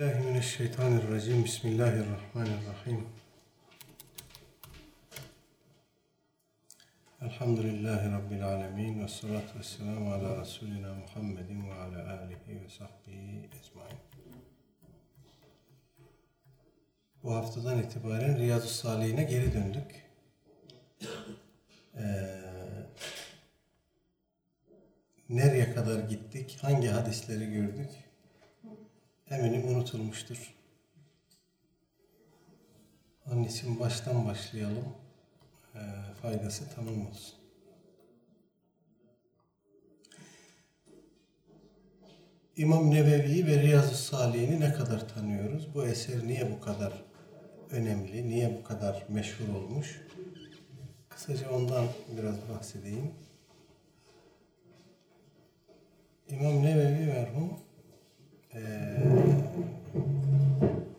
billahi mineşşeytanirracim. Bismillahirrahmanirrahim. Elhamdülillahi Rabbil alemin. Ve salatu ve selamu ala Resulina Muhammedin ve ala alihi ve sahbihi ecmain. Bu haftadan itibaren Riyazu Salihine geri döndük. Ee, nereye kadar gittik? Hangi hadisleri gördük? Eminim unutulmuştur. İçin baştan başlayalım. E, faydası tamam olsun. İmam Nevevi'yi ve Riyazu Salih'ini ne kadar tanıyoruz? Bu eser niye bu kadar önemli, niye bu kadar meşhur olmuş? Kısaca ondan biraz bahsedeyim. İmam Nevevi merhum e,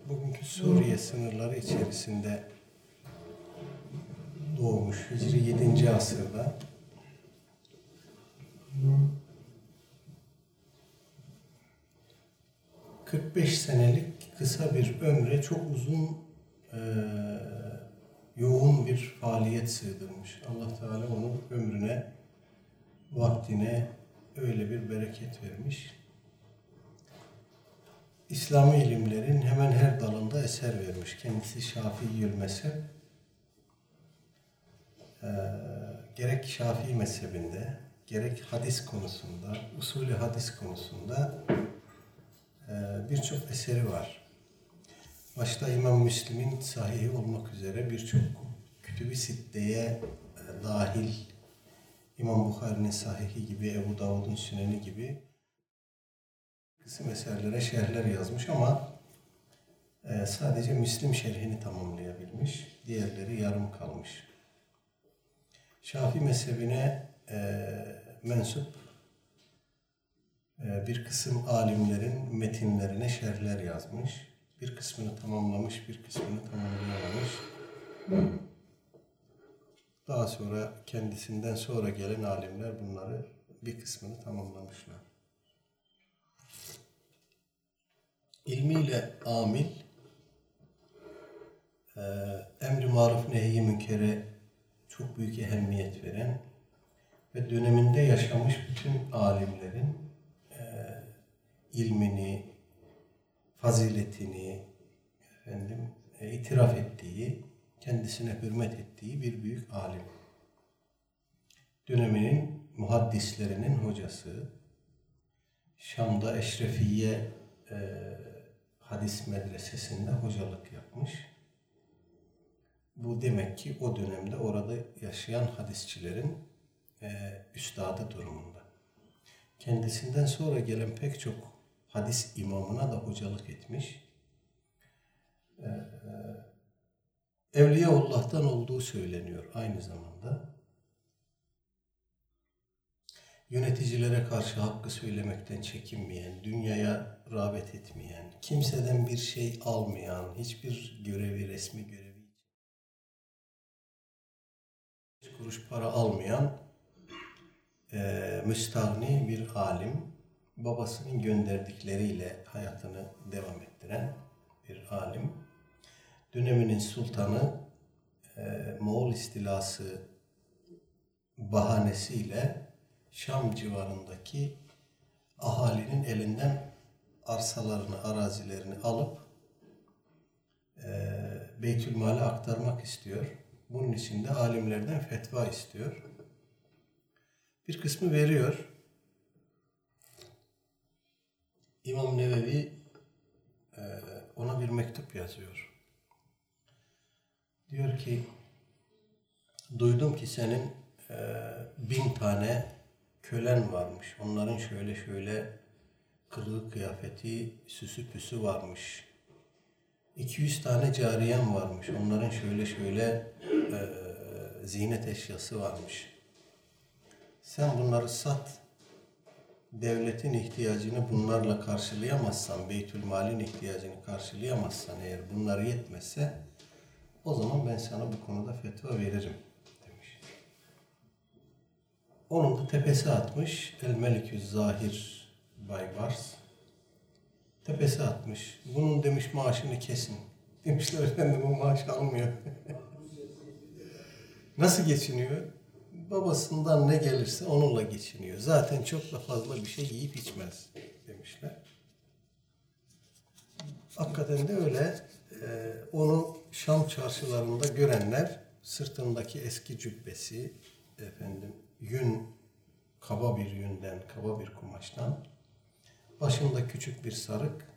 bugünkü Suriye sınırları içerisinde doğmuş Hicri 7. asırda. ...45 senelik kısa bir ömre çok uzun e, yoğun bir faaliyet sığdırmış. Allah Teala onun ömrüne, vaktine öyle bir bereket vermiş. İslami ilimlerin hemen her dalında eser vermiş. Kendisi Şafii mezhep. Ee, gerek Şafii mezhebinde, gerek hadis konusunda, usulü hadis konusunda e, birçok eseri var. Başta İmam Müslim'in sahihi olmak üzere birçok kütüb-i sitteye e, dahil İmam Bukhari'nin sahihi gibi, Ebu Davud'un süneni gibi kısım eserlere şerhler yazmış ama e, sadece Müslim şerhini tamamlayabilmiş. Diğerleri yarım kalmış. Şafi mezhebine e, mensup e, bir kısım alimlerin metinlerine şerhler yazmış. Bir kısmını tamamlamış, bir kısmını tamamlayamamış. Daha sonra kendisinden sonra gelen alimler bunları bir kısmını tamamlamışlar. İlmiyle amil, e, emri maruf nehi münkere çok büyük ehemmiyet veren ve döneminde yaşamış bütün alimlerin e, ilmini, faziletini efendim e, itiraf ettiği, kendisine hürmet ettiği bir büyük alim. Döneminin muhaddislerinin hocası, Şam'da Eşrefiye e, hadis medresesinde hocalık yapmış. Bu demek ki o dönemde orada yaşayan hadisçilerin e, üstadı durumunda. Kendisinden sonra gelen pek çok hadis imamına da hocalık etmiş. E, e, Evliyaullah'tan olduğu söyleniyor aynı zamanda. Yöneticilere karşı hakkı söylemekten çekinmeyen, dünyaya rağbet etmeyen, kimseden bir şey almayan, hiçbir görevi, resmi görevi hiç kuruş para almayan e, müstahni bir alim, babasının gönderdikleriyle hayatını devam ettiren bir alim. Döneminin sultanı e, Moğol istilası bahanesiyle Şam civarındaki ahalinin elinden arsalarını, arazilerini alıp e, Beytülmal'e aktarmak istiyor. Bunun için de alimlerden fetva istiyor. Bir kısmı veriyor. İmam Nevevi e, ona bir mektup yazıyor. Diyor ki, duydum ki senin e, bin tane kölen varmış. Onların şöyle şöyle kılığı kıyafeti, süsü püsü varmış. 200 tane cariyem varmış. Onların şöyle şöyle e, zinet eşyası varmış. Sen bunları sat. Devletin ihtiyacını bunlarla karşılayamazsan, Beytülmal'in ihtiyacını karşılayamazsan eğer bunlar yetmezse o zaman ben sana bu konuda fetva veririm. Onun da tepesi atmış El Melikü Zahir Baybars tepesi atmış. Bunun demiş maaşını kesin. Demişler efendim o maaş almıyor. Nasıl geçiniyor? Babasından ne gelirse onunla geçiniyor. Zaten çok da fazla bir şey yiyip içmez demişler. Hakikaten de öyle. Ee, onu Şam çarşılarında görenler sırtındaki eski cübbesi efendim yün kaba bir yünden, kaba bir kumaştan başında küçük bir sarık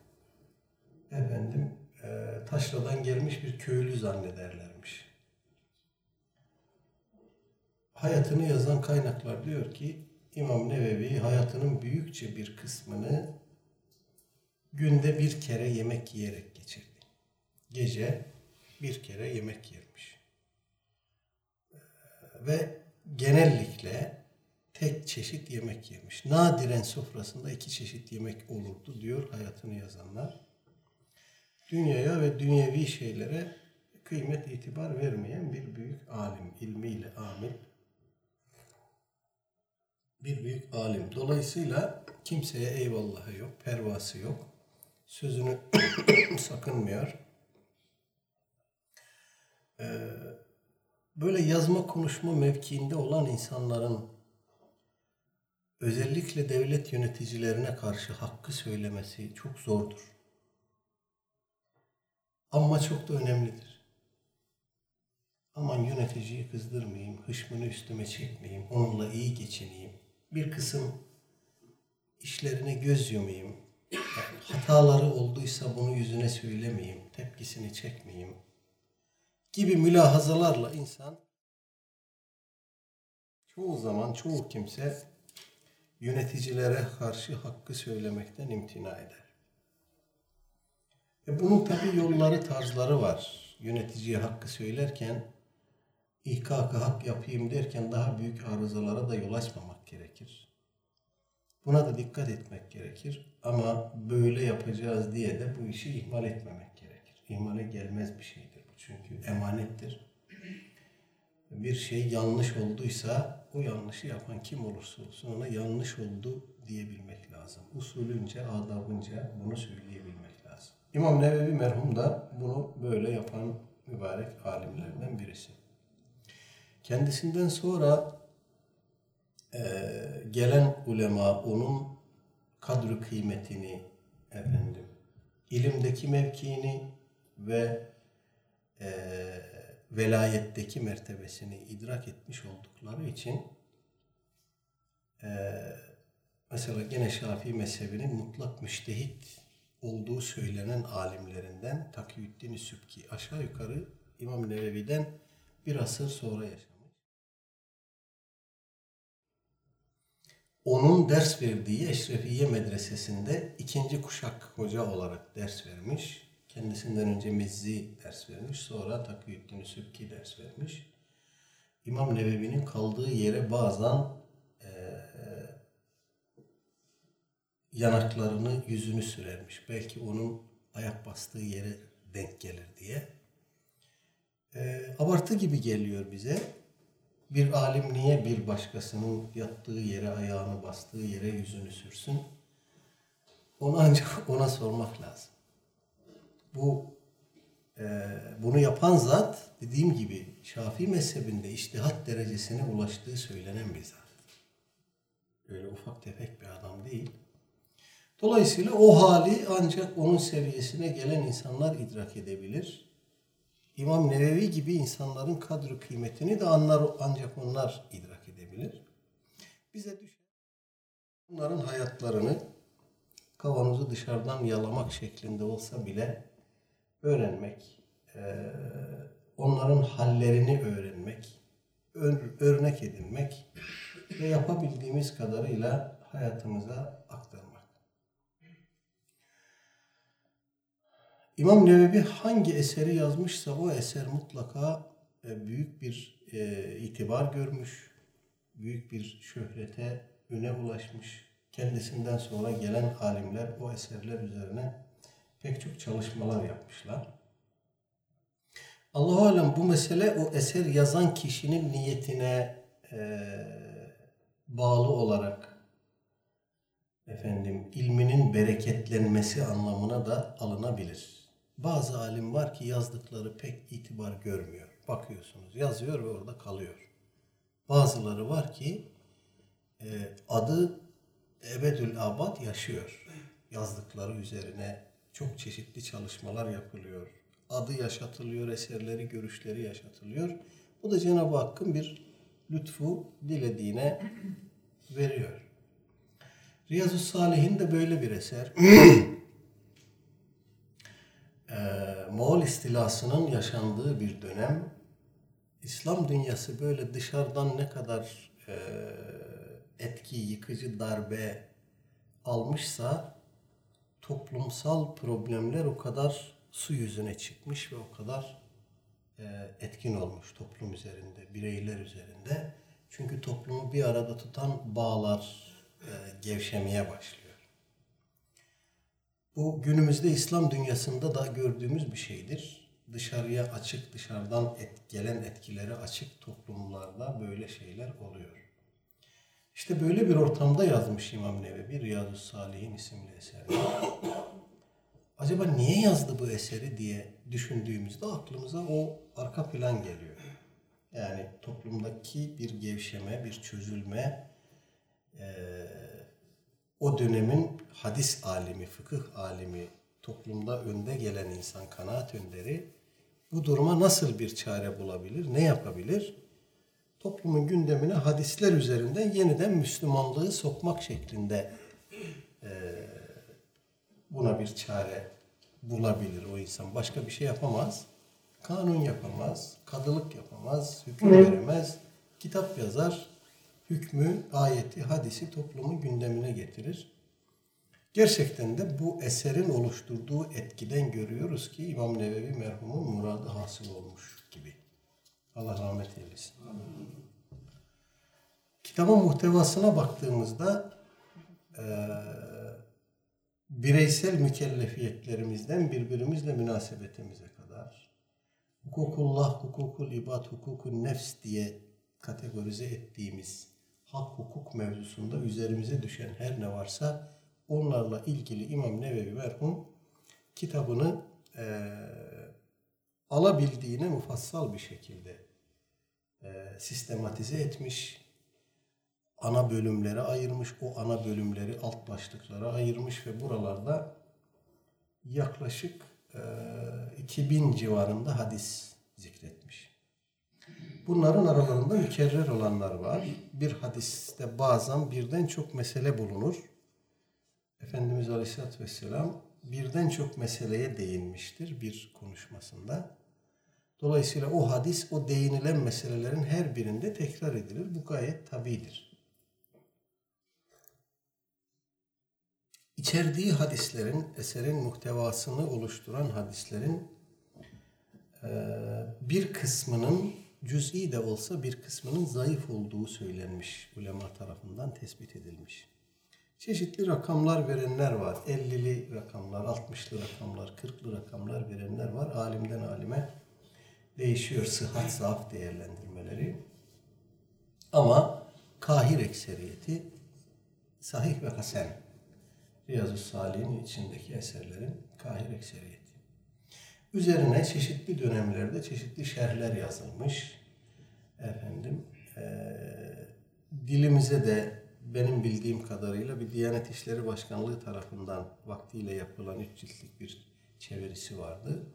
efendim e, taşradan gelmiş bir köylü zannederlermiş. Hayatını yazan kaynaklar diyor ki İmam Nevevi hayatının büyükçe bir kısmını günde bir kere yemek yiyerek geçirdi. Gece bir kere yemek yermiş. Ve genellikle tek çeşit yemek yemiş. Nadiren sofrasında iki çeşit yemek olurdu diyor hayatını yazanlar. Dünyaya ve dünyevi şeylere kıymet itibar vermeyen bir büyük alim, ilmiyle amil bir büyük alim. Dolayısıyla kimseye eyvallahı yok, pervası yok. Sözünü sakınmıyor. Ee, böyle yazma konuşma mevkiinde olan insanların özellikle devlet yöneticilerine karşı hakkı söylemesi çok zordur. Ama çok da önemlidir. Aman yöneticiyi kızdırmayayım, hışmını üstüme çekmeyeyim, onunla iyi geçineyim. Bir kısım işlerine göz yumayım. Yani hataları olduysa bunu yüzüne söylemeyeyim, tepkisini çekmeyeyim gibi mülahazalarla insan çoğu zaman çoğu kimse yöneticilere karşı hakkı söylemekten imtina eder. E bunun tabi yolları, tarzları var. Yöneticiye hakkı söylerken ihkaka hak yapayım derken daha büyük arızalara da yol açmamak gerekir. Buna da dikkat etmek gerekir. Ama böyle yapacağız diye de bu işi ihmal etmemek gerekir. İhmale gelmez bir şeydir çünkü emanettir. Bir şey yanlış olduysa o yanlışı yapan kim olursa olsun ona yanlış oldu diyebilmek lazım. Usulünce, adabınca bunu söyleyebilmek lazım. İmam Nevevi merhum da bunu böyle yapan mübarek alimlerden birisi. Kendisinden sonra e, gelen ulema onun kadru kıymetini efendim ilimdeki mevkiini ve e, velayetteki mertebesini idrak etmiş oldukları için e, mesela gene Şafii mezhebinin mutlak müştehit olduğu söylenen alimlerinden Takiyüddin Sübki aşağı yukarı İmam Nevevi'den bir asır sonra yaşamış. Onun ders verdiği Eşrefiye Medresesi'nde ikinci kuşak hoca olarak ders vermiş. Kendisinden önce Mizzi ders vermiş. Sonra Takiyüddin Sübki ders vermiş. İmam Nevevi'nin kaldığı yere bazen e, yanaklarını, yüzünü sürermiş. Belki onun ayak bastığı yere denk gelir diye. E, abartı gibi geliyor bize. Bir alim niye bir başkasının yattığı yere, ayağını bastığı yere yüzünü sürsün? Onu ancak ona sormak lazım. Bu e, bunu yapan zat dediğim gibi Şafii mezhebinde iştihat derecesine ulaştığı söylenen bir zat. Öyle ufak tefek bir adam değil. Dolayısıyla o hali ancak onun seviyesine gelen insanlar idrak edebilir. İmam Nevevi gibi insanların kadru kıymetini de anlar, ancak onlar idrak edebilir. Bize düşen bunların hayatlarını kavanozu dışarıdan yalamak şeklinde olsa bile öğrenmek, onların hallerini öğrenmek, örnek edinmek ve yapabildiğimiz kadarıyla hayatımıza aktarmak. İmam Nevevi hangi eseri yazmışsa o eser mutlaka e, büyük bir e, itibar görmüş, büyük bir şöhrete, üne ulaşmış. Kendisinden sonra gelen alimler o eserler üzerine pek çok çalışmalar yapmışlar. Allah alem bu mesele o eser yazan kişinin niyetine e, bağlı olarak efendim ilminin bereketlenmesi anlamına da alınabilir. Bazı alim var ki yazdıkları pek itibar görmüyor. Bakıyorsunuz yazıyor ve orada kalıyor. Bazıları var ki e, adı ebedül abad yaşıyor. Yazdıkları üzerine çok çeşitli çalışmalar yapılıyor. Adı yaşatılıyor, eserleri, görüşleri yaşatılıyor. Bu da Cenab-ı Hakk'ın bir lütfu dilediğine veriyor. Riyazu Salih'in de böyle bir eser. ee, Moğol istilasının yaşandığı bir dönem. İslam dünyası böyle dışarıdan ne kadar e, etki, yıkıcı darbe almışsa toplumsal problemler o kadar su yüzüne çıkmış ve o kadar e, etkin olmuş toplum üzerinde, bireyler üzerinde. Çünkü toplumu bir arada tutan bağlar e, gevşemeye başlıyor. Bu günümüzde İslam dünyasında da gördüğümüz bir şeydir. Dışarıya açık, dışarıdan et, gelen etkileri açık toplumlarda böyle şeyler oluyor. İşte böyle bir ortamda yazmış İmam Nevevi Riyazu Salihin isimli eseri. Acaba niye yazdı bu eseri diye düşündüğümüzde aklımıza o arka plan geliyor. Yani toplumdaki bir gevşeme, bir çözülme, e, o dönemin hadis alimi, fıkıh alimi, toplumda önde gelen insan, kanaat önderi bu duruma nasıl bir çare bulabilir, ne yapabilir? Toplumun gündemine hadisler üzerinden yeniden Müslümanlığı sokmak şeklinde e, buna bir çare bulabilir o insan. Başka bir şey yapamaz. Kanun yapamaz, kadılık yapamaz, hüküm veremez, kitap yazar, hükmü, ayeti, hadisi toplumun gündemine getirir. Gerçekten de bu eserin oluşturduğu etkiden görüyoruz ki İmam Nevevi merhumun muradı hasıl olmuş. Allah rahmet eylesin. Kitabın muhtevasına baktığımızda e, bireysel mükellefiyetlerimizden birbirimizle münasebetimize kadar hukukullah, hukukul ibad, hukukun nefs diye kategorize ettiğimiz hak hukuk mevzusunda üzerimize düşen her ne varsa onlarla ilgili İmam Nevevi merhum kitabını e, alabildiğine mufassal bir şekilde e, sistematize etmiş. Ana bölümlere ayırmış. O ana bölümleri alt başlıklara ayırmış ve buralarda yaklaşık e, 2000 civarında hadis zikretmiş. Bunların aralarında mükerrer olanlar var. Bir hadiste bazen birden çok mesele bulunur. Efendimiz Aleyhisselatü Vesselam birden çok meseleye değinmiştir bir konuşmasında. Dolayısıyla o hadis o değinilen meselelerin her birinde tekrar edilir. Bu gayet tabidir. İçerdiği hadislerin, eserin muhtevasını oluşturan hadislerin bir kısmının cüz'i de olsa bir kısmının zayıf olduğu söylenmiş ulema tarafından tespit edilmiş. Çeşitli rakamlar verenler var. 50'li rakamlar, 60'lı rakamlar, 40'lı rakamlar verenler var. Alimden alime değişiyor sıhhat zaaf değerlendirmeleri. Ama kahir ekseriyeti sahih ve hasen. Riyazu Salih'in içindeki eserlerin kahir ekseriyeti. Üzerine çeşitli dönemlerde çeşitli şerhler yazılmış. Efendim, e, dilimize de benim bildiğim kadarıyla bir Diyanet İşleri Başkanlığı tarafından vaktiyle yapılan üç ciltlik bir çevirisi vardı.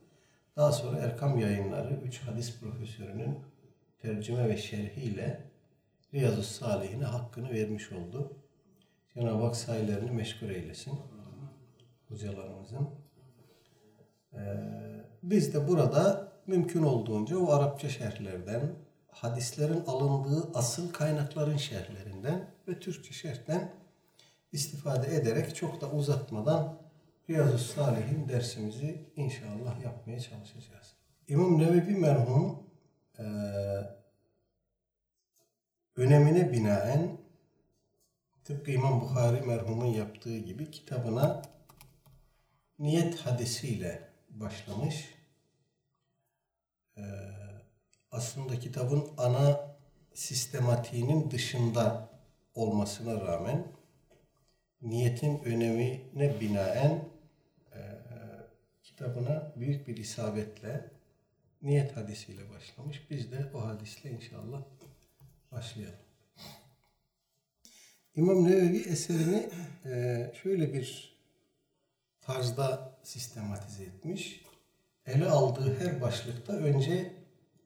Daha sonra Erkam Yayınları üç hadis profesörünün tercüme ve şerhiyle Riyazu Salihine hakkını vermiş oldu. Cenab-ı Hak sayılarını meşgul eylesin hocalarımızın. Ee, biz de burada mümkün olduğunca o Arapça şerhlerden, hadislerin alındığı asıl kaynakların şerhlerinden ve Türkçe şerhten istifade ederek çok da uzatmadan Riyazu Salih'in dersimizi inşallah yapmaya çalışacağız. İmam Nevevi merhum e, önemine binaen tıpkı İmam Bukhari merhumun yaptığı gibi kitabına niyet hadisiyle başlamış. Ee, aslında kitabın ana sistematiğinin dışında olmasına rağmen niyetin önemine binaen e, kitabına büyük bir isabetle niyet hadisiyle başlamış. Biz de o hadisle inşallah başlayalım. İmam Nevevi eserini e, şöyle bir tarzda sistematize etmiş. Ele aldığı her başlıkta önce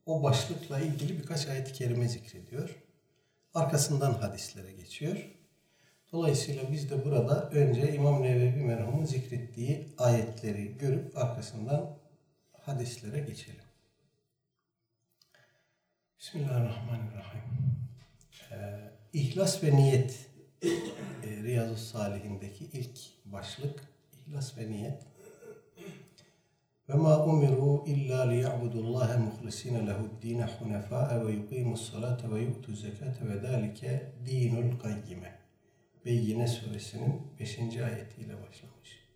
o başlıkla ilgili birkaç ayet-i kerime zikrediyor. Arkasından hadislere geçiyor. Dolayısıyla biz de burada önce İmam Nevevi merhumun zikrettiği ayetleri görüp arkasından hadislere geçelim. Bismillahirrahmanirrahim. Ee, İhlas ve niyet e, Riyazu Salihindeki ilk başlık İhlas ve niyet. Ve ma umiru illa liya'budullaha muhlisina lehu'd-din hunafa ve yuqimus salata ve yu'tuz zekata ve zalike dinul kayyime. Beyyine suresinin 5. ayetiyle başlamış.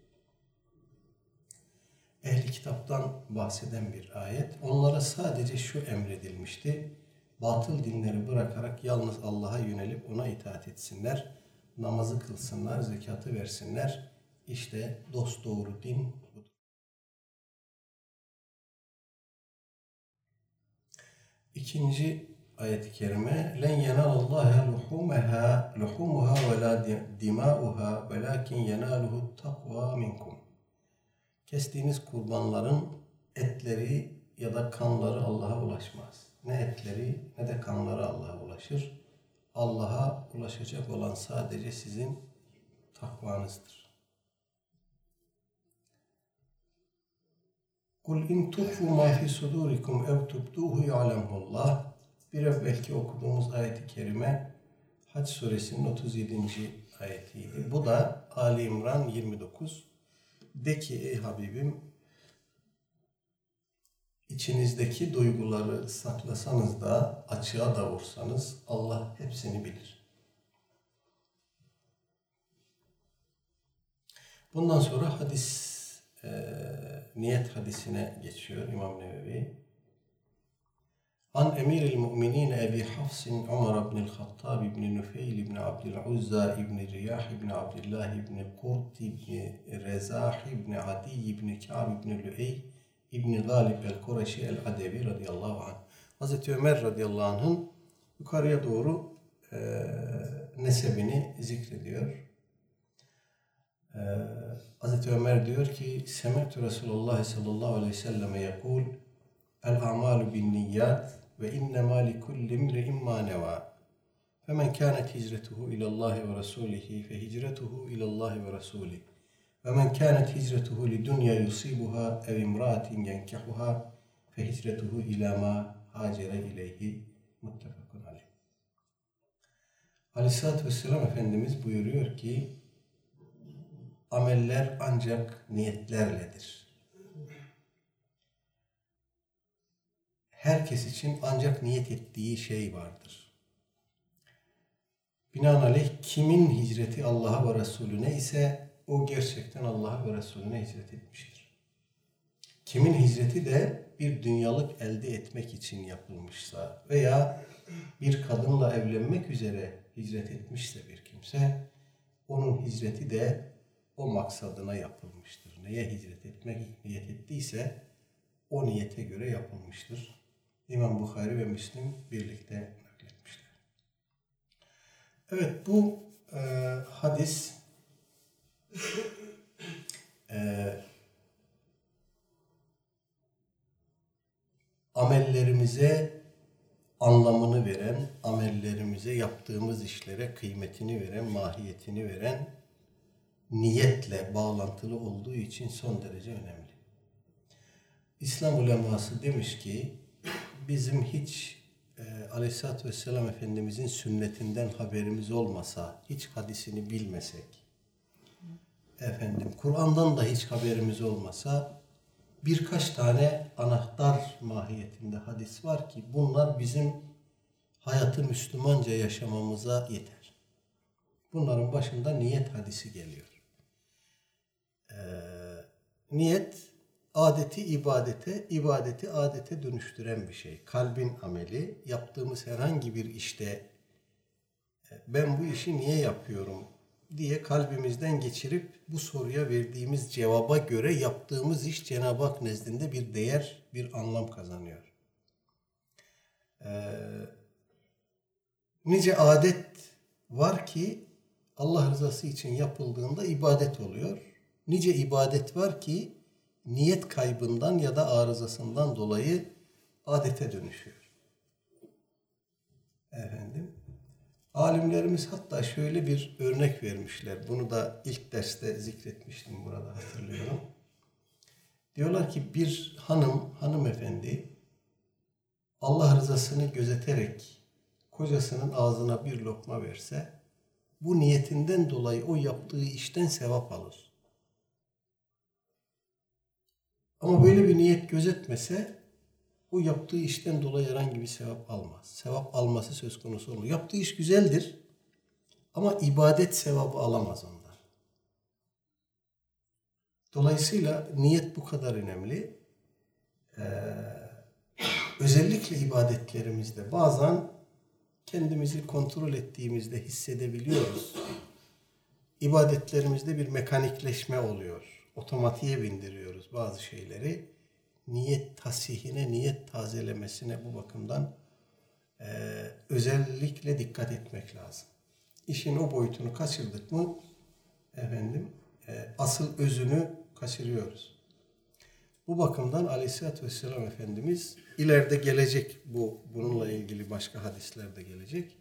Ehli kitaptan bahseden bir ayet. Onlara sadece şu emredilmişti. Batıl dinleri bırakarak yalnız Allah'a yönelip ona itaat etsinler. Namazı kılsınlar, zekatı versinler. İşte dost doğru din budur. İkinci ayet-i kerime len yenalallaha luhumaha luhumuha ve la dimauha velakin yenaluhu takva minkum. Kestiğiniz kurbanların etleri ya da kanları Allah'a ulaşmaz. Ne etleri ne de kanları Allah'a ulaşır. Allah'a ulaşacak olan sadece sizin takvanızdır. Kul in tuhfu ma fi sudurikum ev tubduhu ya'lemullah bir evvelki okuduğumuz ayeti kerime Hac suresinin 37. ayetiydi. Bu da Ali İmran 29. De ki ey Habibim içinizdeki duyguları saklasanız da açığa da vursanız Allah hepsini bilir. Bundan sonra hadis e, niyet hadisine geçiyor İmam Nevevi. An Emir el-Mu'minin Ebi Hafsin Umar ibn el-Hattab ibn Nufeyl ibn Abdül'Uzza ibn Riyah ibn Abdullah ibn Kurt ibn Rezah ibn Adi ibn Ka'b ibn Lüey ibn Galib el-Kureşi el-Adevi radıyallahu anh. Hazreti Ömer radıyallahu anh'ın yukarıya doğru e, nesebini zikrediyor. E, Hazreti Ömer diyor ki Semetü Resulullah sallallahu aleyhi ve selleme yakul El amalu bin niyyat ve innema li kulli imri'in ma neva. Femen kânet hicretuhu ilallahi ve rasulihi fe hicretuhu ilallahi ve rasulih. Ve men kânet hicretuhu li dunya yusibuha ev imraatin yenkehuha fe hicretuhu ila ma hacere ileyhi muttefakun aleyh. Aleyhisselatü Vesselam Efendimiz buyuruyor ki ameller ancak niyetlerledir. Herkes için ancak niyet ettiği şey vardır. Binaenaleyh kimin hicreti Allah'a ve Resulüne ise o gerçekten Allah'a ve Resulüne hicret etmiştir. Kimin hicreti de bir dünyalık elde etmek için yapılmışsa veya bir kadınla evlenmek üzere hicret etmişse bir kimse, onun hicreti de o maksadına yapılmıştır. Neye hicret etmek niyet ettiyse o niyete göre yapılmıştır. İmam Bukhari ve Müslim birlikte nakletmişler. Evet bu e, hadis e, amellerimize anlamını veren, amellerimize yaptığımız işlere kıymetini veren, mahiyetini veren niyetle bağlantılı olduğu için son derece önemli. İslam uleması demiş ki bizim hiç e, Aleyhisselatü Vesselam Efendimizin sünnetinden haberimiz olmasa, hiç hadisini bilmesek, efendim Kur'an'dan da hiç haberimiz olmasa birkaç tane anahtar mahiyetinde hadis var ki bunlar bizim hayatı Müslümanca yaşamamıza yeter. Bunların başında niyet hadisi geliyor. Ee, niyet adeti ibadete, ibadeti adete dönüştüren bir şey. Kalbin ameli, yaptığımız herhangi bir işte e, ben bu işi niye yapıyorum diye kalbimizden geçirip bu soruya verdiğimiz cevaba göre yaptığımız iş Cenab-ı Hak nezdinde bir değer, bir anlam kazanıyor. Ee, nice adet var ki Allah rızası için yapıldığında ibadet oluyor. Nice ibadet var ki niyet kaybından ya da arızasından dolayı adete dönüşüyor. Efendim. Alimlerimiz hatta şöyle bir örnek vermişler. Bunu da ilk derste zikretmiştim burada hatırlıyorum. Diyorlar ki bir hanım, hanımefendi Allah rızasını gözeterek kocasının ağzına bir lokma verse bu niyetinden dolayı o yaptığı işten sevap alır. Ama böyle bir niyet gözetmese o yaptığı işten dolayı herhangi bir sevap almaz. Sevap alması söz konusu olmuyor. Yaptığı iş güzeldir ama ibadet sevabı alamaz ondan. Dolayısıyla niyet bu kadar önemli. Ee, özellikle ibadetlerimizde bazen kendimizi kontrol ettiğimizde hissedebiliyoruz. İbadetlerimizde bir mekanikleşme oluyor. Otomatiğe bindiriyoruz bazı şeyleri. Niyet tasihine, niyet tazelemesine bu bakımdan e, özellikle dikkat etmek lazım. İşin o boyutunu kaçırdık mı efendim e, asıl özünü kaçırıyoruz. Bu bakımdan Aleyhisselatü Vesselam Efendimiz ileride gelecek bu bununla ilgili başka hadislerde gelecek.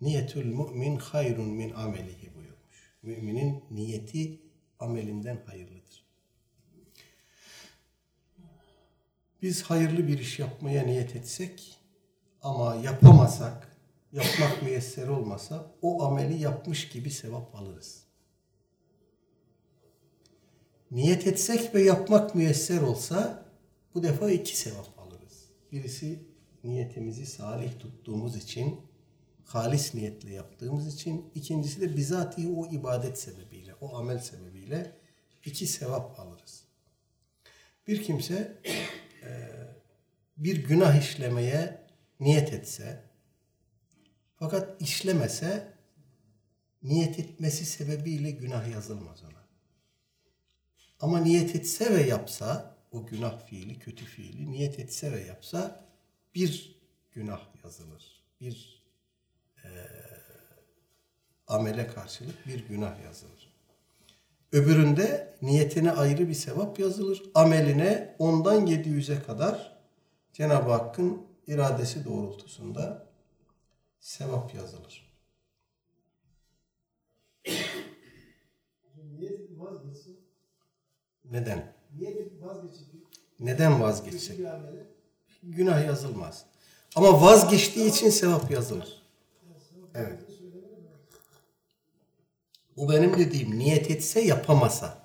Niyetül mümin hayrun min amelihi buyurmuş. Müminin niyeti amelinden hayırlıdır. Biz hayırlı bir iş yapmaya niyet etsek ama yapamasak, yapmak müyesser olmasa o ameli yapmış gibi sevap alırız niyet etsek ve yapmak müyesser olsa bu defa iki sevap alırız. Birisi niyetimizi salih tuttuğumuz için, halis niyetle yaptığımız için, ikincisi de bizatihi o ibadet sebebiyle, o amel sebebiyle iki sevap alırız. Bir kimse bir günah işlemeye niyet etse, fakat işlemese, niyet etmesi sebebiyle günah yazılmaz ona. Ama niyet etse ve yapsa, o günah fiili, kötü fiili niyet etse ve yapsa bir günah yazılır. Bir e, amele karşılık bir günah yazılır. Öbüründe niyetine ayrı bir sevap yazılır. Ameline ondan 700'e kadar Cenab-ı Hakk'ın iradesi doğrultusunda sevap yazılır. Neden? Neden vazgeçecek? Günah yazılmaz. Ama vazgeçtiği için sevap yazılır. Evet. Bu benim dediğim niyet etse yapamasa.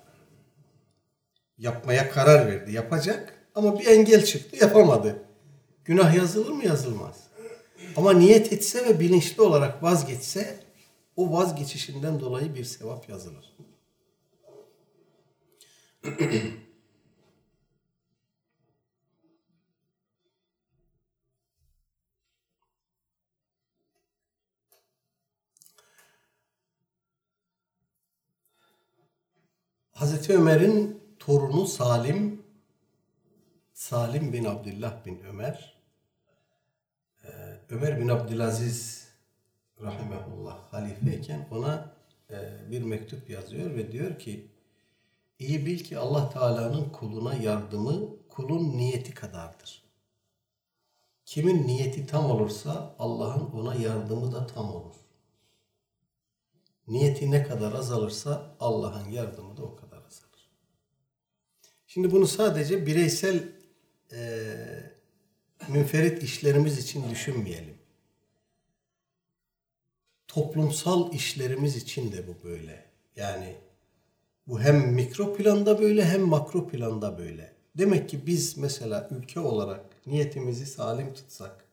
Yapmaya karar verdi. Yapacak ama bir engel çıktı yapamadı. Günah yazılır mı? Yazılmaz. Ama niyet etse ve bilinçli olarak vazgeçse o vazgeçişinden dolayı bir sevap yazılır. Hazreti Ömer'in torunu Salim, Salim bin Abdullah bin Ömer, e, Ömer bin Abdülaziz rahimehullah halifeyken ona e, bir mektup yazıyor ve diyor ki İyi bil ki Allah Teala'nın kuluna yardımı kulun niyeti kadardır. Kimin niyeti tam olursa Allah'ın ona yardımı da tam olur. Niyeti ne kadar azalırsa Allah'ın yardımı da o kadar. Şimdi bunu sadece bireysel e, münferit işlerimiz için düşünmeyelim. Toplumsal işlerimiz için de bu böyle. Yani bu hem mikro planda böyle hem makro planda böyle. Demek ki biz mesela ülke olarak niyetimizi salim tutsak,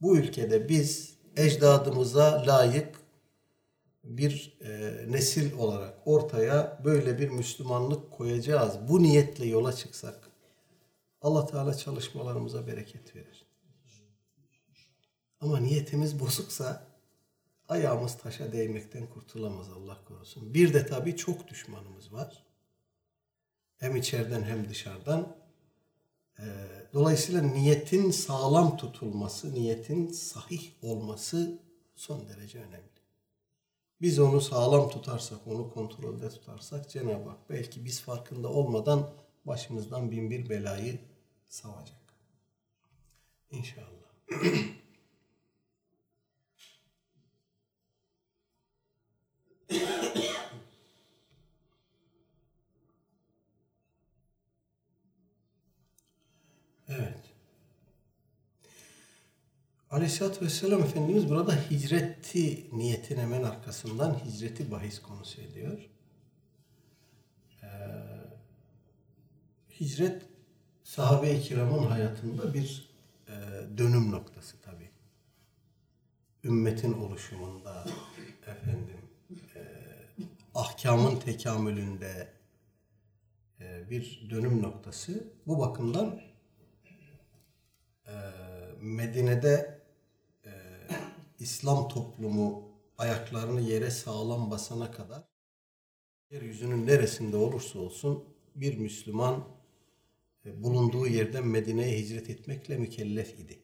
bu ülkede biz ecdadımıza layık bir e, nesil olarak ortaya böyle bir Müslümanlık koyacağız. Bu niyetle yola çıksak Allah Teala çalışmalarımıza bereket verir. Ama niyetimiz bozuksa ayağımız taşa değmekten kurtulamaz Allah korusun. Bir de tabii çok düşmanımız var. Hem içeriden hem dışarıdan. Ee, dolayısıyla niyetin sağlam tutulması, niyetin sahih olması son derece önemli. Biz onu sağlam tutarsak, onu kontrolde tutarsak Cenab-ı Hak belki biz farkında olmadan başımızdan bin bir belayı savacak. İnşallah. Aleyhisselatü Vesselam Efendimiz burada hicreti niyetin hemen arkasından hicreti bahis konusu ediyor. Ee, hicret sahabe-i kiramın hayatında bir e, dönüm noktası tabi. Ümmetin oluşumunda efendim e, ahkamın tekamülünde e, bir dönüm noktası. Bu bakımdan e, Medine'de İslam toplumu ayaklarını yere sağlam basana kadar yeryüzünün neresinde olursa olsun bir Müslüman e, bulunduğu yerden Medine'ye hicret etmekle mükellef idi.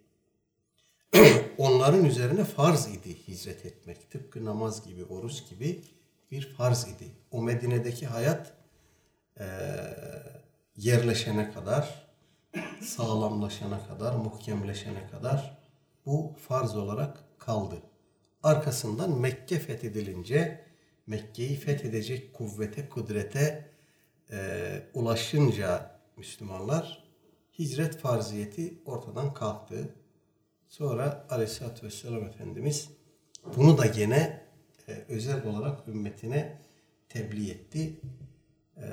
Onların üzerine farz idi hicret etmek. Tıpkı namaz gibi, oruç gibi bir farz idi. O Medine'deki hayat e, yerleşene kadar, sağlamlaşana kadar, muhkemleşene kadar bu farz olarak kaldı. Arkasından Mekke fethedilince Mekke'yi fethedecek kuvvete, kudrete e, ulaşınca Müslümanlar hicret farziyeti ortadan kalktı. Sonra Aleyhisselatü Vesselam Efendimiz bunu da gene e, özel olarak ümmetine tebliğ etti. E,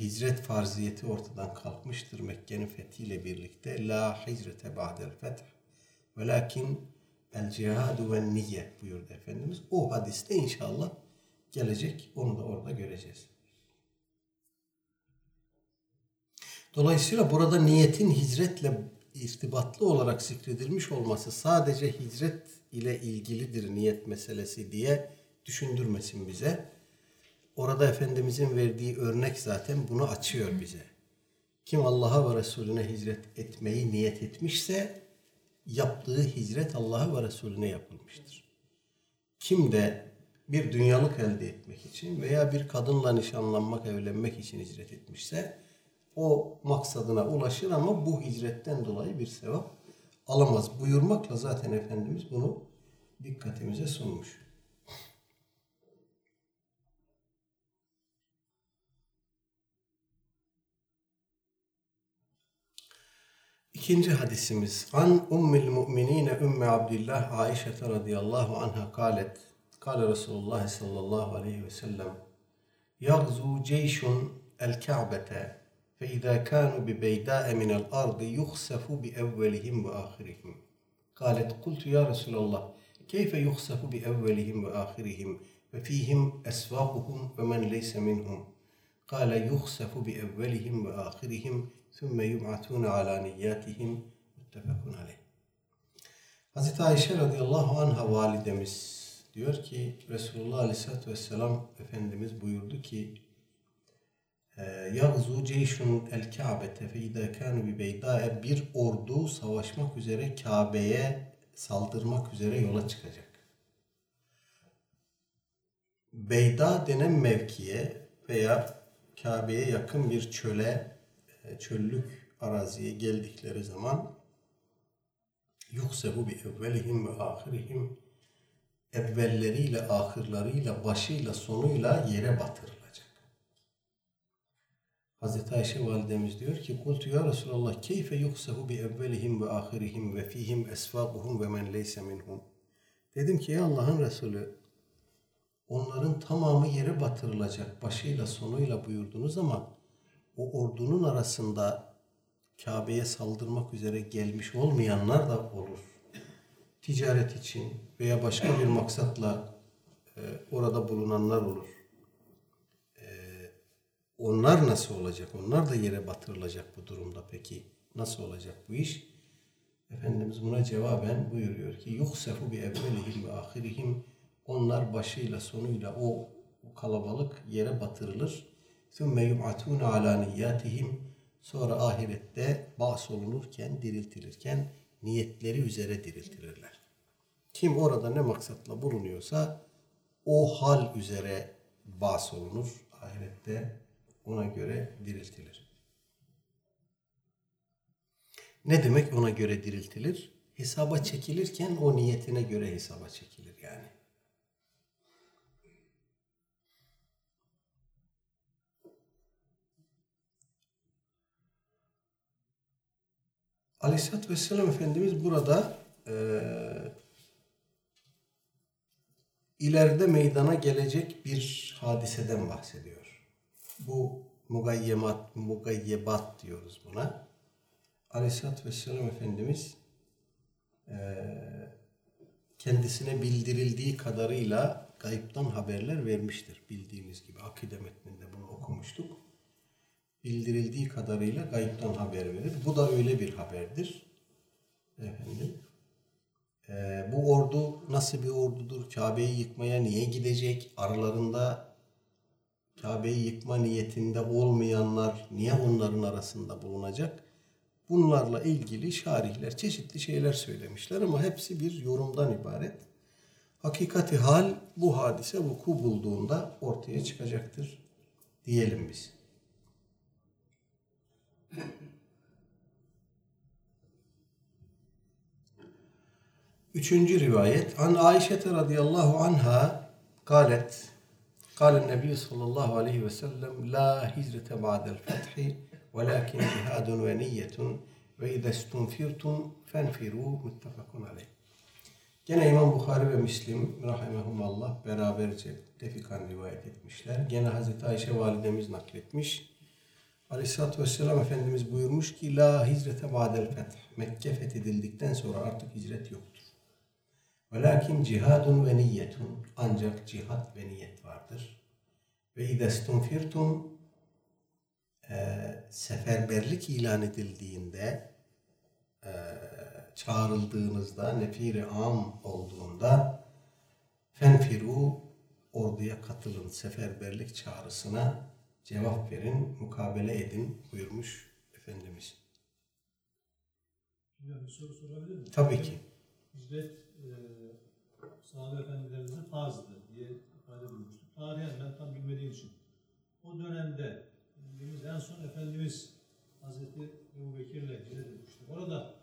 hicret farziyeti ortadan kalkmıştır Mekke'nin fethiyle birlikte. La hicrete ba'del feth velakin el cihadu ve niyye buyurdu Efendimiz. O hadiste inşallah gelecek. Onu da orada göreceğiz. Dolayısıyla burada niyetin hicretle irtibatlı olarak zikredilmiş olması sadece hicret ile ilgilidir niyet meselesi diye düşündürmesin bize. Orada Efendimizin verdiği örnek zaten bunu açıyor bize. Kim Allah'a ve Resulüne hicret etmeyi niyet etmişse yaptığı hicret Allah'a ve Resulüne yapılmıştır. Kim de bir dünyalık elde etmek için veya bir kadınla nişanlanmak, evlenmek için hicret etmişse o maksadına ulaşır ama bu hicretten dolayı bir sevap alamaz. Buyurmakla zaten Efendimiz bunu dikkatimize sunmuş. İkinci hadisimiz an ummil mu'minine ümme Abdillah Aişe radıyallahu anha kalet kale Resulullah sallallahu aleyhi ve sellem yagzu ceyşun el Ka'bete fe izâ kânu bi beydâe minel ardı yuhsefu bi evvelihim ve ahirihim kalet kultu ya Resulallah keyfe yuhsefu bi evvelihim ve ahirihim ve fihim esvakuhum ve men leyse minhum? Kâle yuhsefu bi evvelihim ve ahirihim ثم يبعثون على نياتهم متفق عليه Hazreti Ayşe radıyallahu anha validemiz diyor ki Resulullah aleyhissalatü vesselam Efendimiz buyurdu ki yagzu ceyşun el Ka'bete fe idâ kânu bi beydâe bir ordu savaşmak üzere Kabe'ye saldırmak üzere yola çıkacak. Beyda denen mevkiye veya Kabe'ye yakın bir çöle, e, çöllük araziye geldikleri zaman yuhsebu bi evvelihim ve ahirihim evvelleriyle, ahırlarıyla, başıyla, sonuyla yere batır. Hazreti Ayşe validemiz diyor ki Kultu ya Resulallah keyfe yuksahu bi evvelihim ve ahirihim ve fihim esvabuhum ve men leyse minhum. Dedim ki ya Allah'ın Resulü onların tamamı yere batırılacak başıyla sonuyla buyurdunuz ama o ordunun arasında Kabe'ye saldırmak üzere gelmiş olmayanlar da olur. Ticaret için veya başka bir maksatla e, orada bulunanlar olur. Onlar nasıl olacak? Onlar da yere batırılacak bu durumda peki. Nasıl olacak bu iş? Efendimiz buna cevaben buyuruyor ki yuhsefu bi evvelihim ve ahirihim Onlar başıyla sonuyla o, o kalabalık yere batırılır. ثُمَّ يُبْعَتُونَ عَلَى نِيَّاتِهِمْ Sonra ahirette bas olunurken, diriltilirken niyetleri üzere diriltilirler. Kim orada ne maksatla bulunuyorsa o hal üzere bas olunur. Ahirette ona göre diriltilir. Ne demek ona göre diriltilir? Hesaba çekilirken o niyetine göre hesaba çekilir Aleyhisselatü Vesselam Efendimiz burada eee ileride meydana gelecek bir hadiseden bahsediyor. Bu mugayyemat, mugayyebat diyoruz buna. Aleyhisselatü Vesselam Efendimiz eee, kendisine bildirildiği kadarıyla gayiptan haberler vermiştir. Bildiğimiz gibi akide metninde bunu okumuştuk. Bildirildiği kadarıyla gayiptan haber verir. Bu da öyle bir haberdir. Efendim. Ee, bu ordu nasıl bir ordudur? Kabe'yi yıkmaya niye gidecek? Aralarında Kabe'yi yıkma niyetinde olmayanlar niye onların arasında bulunacak? Bunlarla ilgili şarihler çeşitli şeyler söylemişler ama hepsi bir yorumdan ibaret. Hakikati hal bu hadise vuku bulduğunda ortaya çıkacaktır diyelim biz. Üçüncü rivayet. An Ayşe radıyallahu anha kalet قال النبي صلى الله عليه وسلم لا هجرة بعد الفتح ولكن جهاد ونية وإذا استنفرتم فانفروا متفق عليه. Gene İmam Bukhari ve Müslim rahimehumallah beraberce tefikan rivayet etmişler. Gene Hazreti Ayşe validemiz nakletmiş. Aleyhisselatü Vesselam Efendimiz buyurmuş ki La hicrete ba'del feth. Mekke fethedildikten sonra artık hicret yoktur. Velakin cihadun ve niyetun. Ancak cihat ve niyet vardır. Ve idestunfirtum e, seferberlik ilan edildiğinde e, çağrıldığınızda nefiri am olduğunda fenfiru orduya katılın seferberlik çağrısına cevap verin mukabele edin buyurmuş Efendimiz. Hocam bir soru sorabilir miyim? Tabii ki. Hicret e, sahabe efendilerimizin farzdı diye ifade bulmuştuk. Tarihen ben tam bilmediğim için. O dönemde bildiğimiz en son Efendimiz Hazreti Ebu Bekir'le hicret etmişti. Orada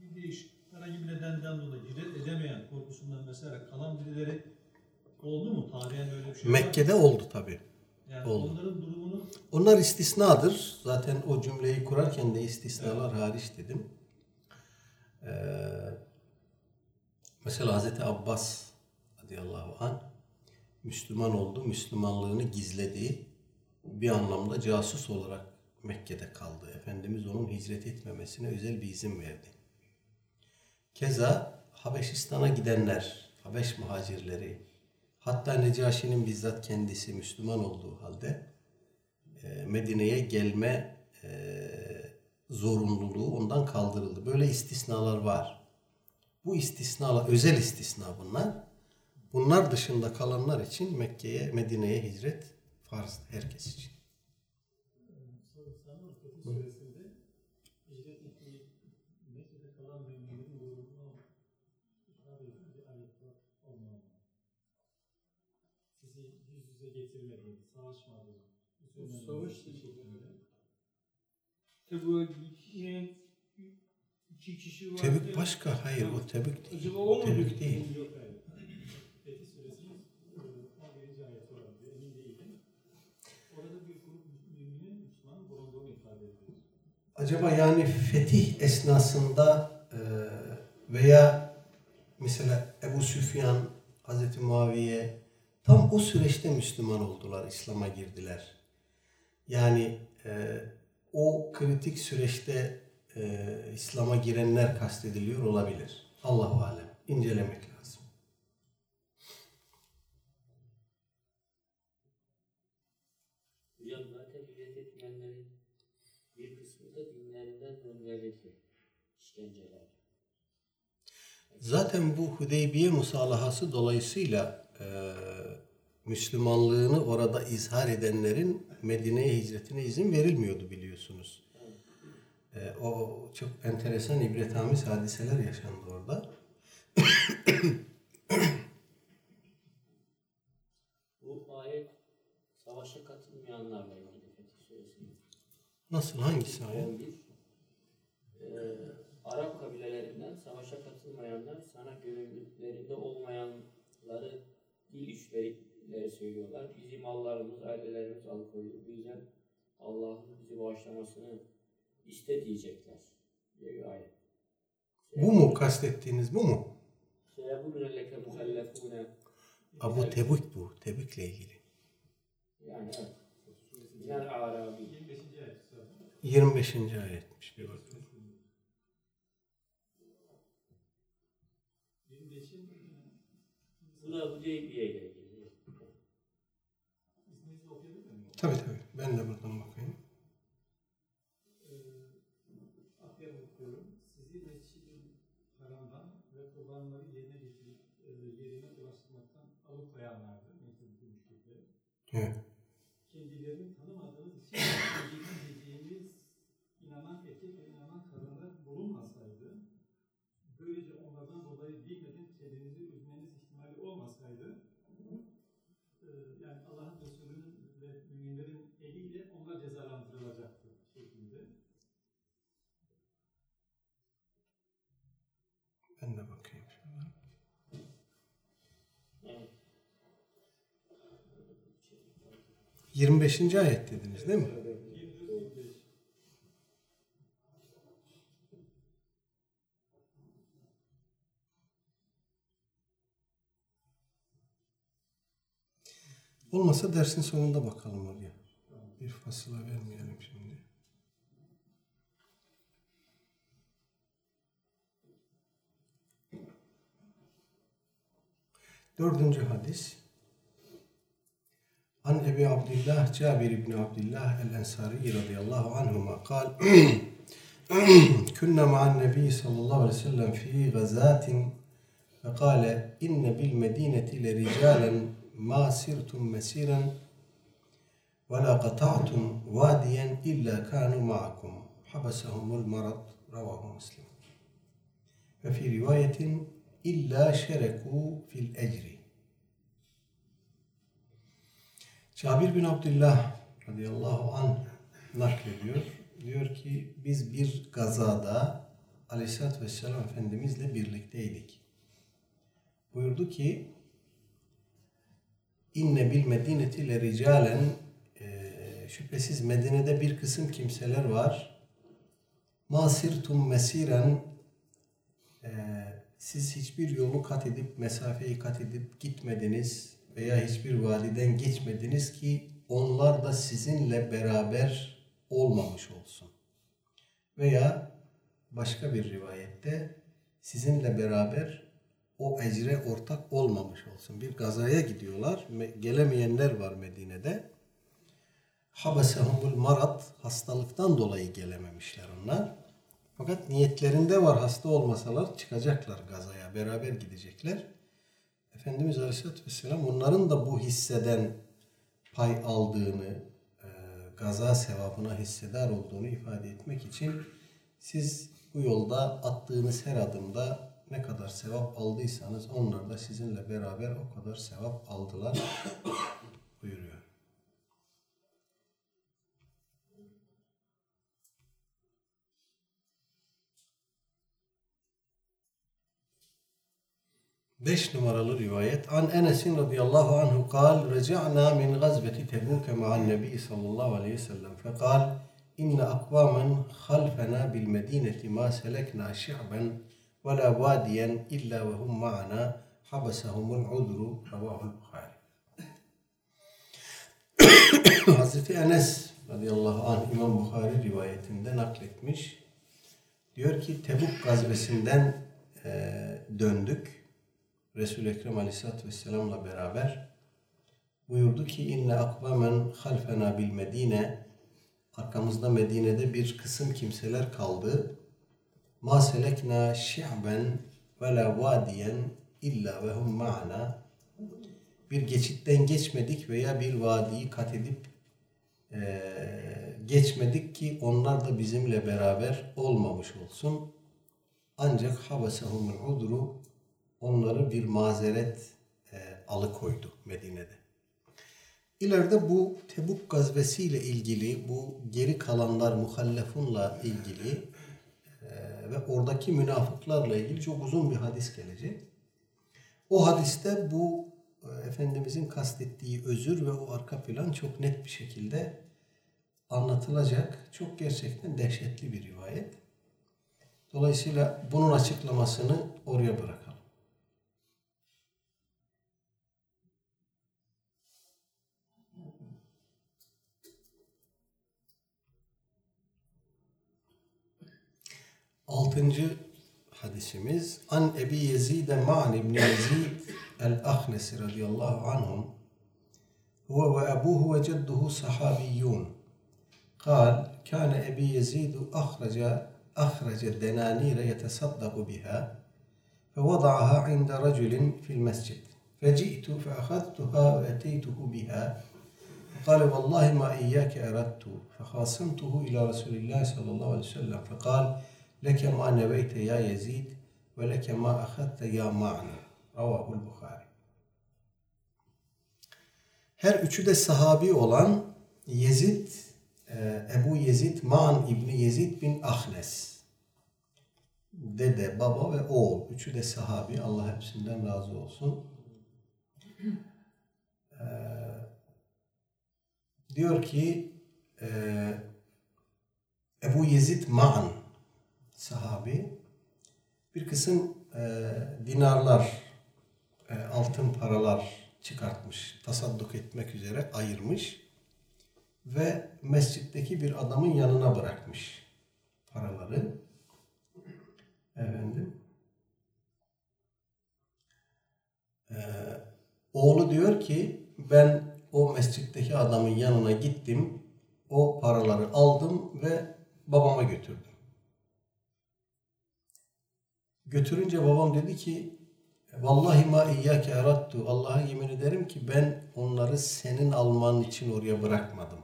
bir değiş herhangi bir nedenden dolayı hicret edemeyen korkusundan mesela kalan birileri oldu mu? Tarihen öyle bir şey var? Mekke'de oldu tabii. Yani oldu. onların durumunu Onlar istisnadır. Zaten o cümleyi kurarken de istisnalar hariç dedim. Ee, mesela Hazreti Abbas radıyallahu anh Müslüman oldu. Müslümanlığını gizledi. Bir anlamda casus olarak Mekke'de kaldı. Efendimiz onun hicret etmemesine özel bir izin verdi. Keza Habeşistan'a gidenler, Habeş muhacirleri, hatta Necaşi'nin bizzat kendisi Müslüman olduğu halde e, Medine'ye gelme e, zorunluluğu ondan kaldırıldı. Böyle istisnalar var. Bu istisnalar, özel istisna bunlar. Bunlar dışında kalanlar için Mekke'ye, Medine'ye hicret farz herkes için. Sanır Savaş bir şekilde. Tebük'e gitmeyen iki kişi var. Tebük başka, hayır o Tebük değil. Acaba o mu? Tebük değil. E, 11. ayeti var. Emin değilim. Orada bir grup müminin Müslüman bulunduğunu ifade ediyor. Acaba yani fetih esnasında e, veya mesela Ebu Süfyan, Hazreti Muaviye tam o süreçte Müslüman oldular, İslam'a girdiler. Yani e, o kritik süreçte e, İslam'a girenler kastediliyor olabilir. Allahu alem. incelemek lazım. Hocam zaten hicret etmeyenlerin bir kısmı da dinlerinden döndürüldü. İşkenceler. Zaten bu Hudeybiye musalahası dolayısıyla e, Müslümanlığını orada izhar edenlerin Medine'ye hicretine izin verilmiyordu biliyorsunuz. E, o çok enteresan ibretamiz hadiseler yaşandı orada. Bu ayet savaşa katılmayanlarla ilgili Fetih Suresi'nin Nasıl hangisi ayet? 11. Ee, Arap kabilelerinden savaşa katılmayanlar sana gönüllülüklerinde olmayanları söylüyorlar. Bizi mallarımız, ailelerimiz alıkoydu. Bu yüzden Allah'ın bizi bağışlamasını iste diyecekler. diye bir ayet. Bu mu kastettiğiniz bu mu? Abu Tebük bu. Tebük'le ilgili. Yani evet. Minel Arabi. 25. ayet. 25. ayetmiş bir bakın. 25'in Bu da bu Hudeybiye ile ilgili. Tabii tabii. Ben de buradan 25. ayet dediniz değil mi? 24-25. Olmasa dersin sonunda bakalım oraya. Bir fasıla vermeyelim şimdi. Dördüncü hadis. An Ebi Abdillah Cabir ibn Abdillah el-Ensari radıyallahu anhuma kal كنا مع النبي صلى الله عليه وسلم في غزاة فقال إن بالمدينة لرجالا ما سرتم مسيرا ولا قطعتم واديا إلا كانوا معكم حبسهم المرض رواه مسلم وفي رواية إلا شركوا في الأجر Cabir bin Abdullah radıyallahu anh naklediyor. Diyor ki biz bir gazada aleyhissalatü vesselam Efendimizle birlikteydik. Buyurdu ki İnne bil medineti le ricalen eee, şüphesiz Medine'de bir kısım kimseler var. Masirtum mesiren eee, siz hiçbir yolu kat edip mesafeyi kat edip gitmediniz veya hiçbir vadiden geçmediniz ki onlar da sizinle beraber olmamış olsun. Veya başka bir rivayette sizinle beraber o ecre ortak olmamış olsun. Bir gazaya gidiyorlar. Me- Gelemeyenler var Medine'de. Habesehumul marat hastalıktan dolayı gelememişler onlar. Fakat niyetlerinde var hasta olmasalar çıkacaklar gazaya. Beraber gidecekler. Efendimiz Aleyhisselatü Vesselam onların da bu hisseden pay aldığını, e, gaza sevabına hissedar olduğunu ifade etmek için siz bu yolda attığınız her adımda ne kadar sevap aldıysanız onlar da sizinle beraber o kadar sevap aldılar 5 numaralı rivayet. An Enes'in radıyallahu anhu kal Reca'na min gazveti tebuke ma'an nebi sallallahu aleyhi ve sellem fekal İnne akvamen halfena bil medineti ma selekna şi'ben ve la vadiyen illa ve hum ma'ana habasahumul udru revahul Bukhari. Hazreti Enes radıyallahu anh İmam Bukhari rivayetinde nakletmiş. Diyor ki Tebuk gazvesinden e, döndük Resul-i Ekrem Aleyhisselatü Vesselam'la beraber buyurdu ki inne akvamen halfena bil Medine arkamızda Medine'de bir kısım kimseler kaldı. Ma selekna şi'ben ve la vadiyen illa ve hum ma'ana bir geçitten geçmedik veya bir vadiyi kat edip e, geçmedik ki onlar da bizimle beraber olmamış olsun. Ancak habasahumul udru onları bir mazeret e, alıkoydu Medine'de. İleride bu Tebuk gazvesiyle ilgili, bu geri kalanlar muhallefunla ilgili e, ve oradaki münafıklarla ilgili çok uzun bir hadis gelecek. O hadiste bu e, Efendimizin kastettiği özür ve o arka plan çok net bir şekilde anlatılacak. Çok gerçekten dehşetli bir rivayet. Dolayısıyla bunun açıklamasını oraya bırakalım. Altıncı hadisimiz An Ebi Yezid Ma'an İbni Yezid El-Ahnesi radıyallahu anhum ebuhu ve cedduhu sahabiyyun قال كان أبي يزيد أخرج أخرج الدنانير يتصدق بها فوضعها عند رجل في المسجد فجئت فأخذتها وأتيته بها فقال والله ما إياك أردت فخاصمته إلى رسول الله صلى الله عليه وسلم فقال leke ma neveyte ya Yezid ve leke ma ahatte ya ma'na. Ravahul Bukhari. Her üçü de sahabi olan Yezid, e, Ebu Yezid, Ma'an İbni Yezid bin Ahnes. Dede, baba ve oğul. Üçü de sahabi. Allah hepsinden razı olsun. Ee, diyor ki e, Ebu Yezid Ma'an sahabi bir kısım e, dinarlar, e, altın paralar çıkartmış, tasadduk etmek üzere ayırmış ve mescitteki bir adamın yanına bırakmış paraları. Efendim. Ee, oğlu diyor ki ben o mescitteki adamın yanına gittim, o paraları aldım ve babama götürdüm. Götürünce babam dedi ki Vallahi ma iyyake erattu. Allah'a yemin ederim ki ben onları senin alman için oraya bırakmadım.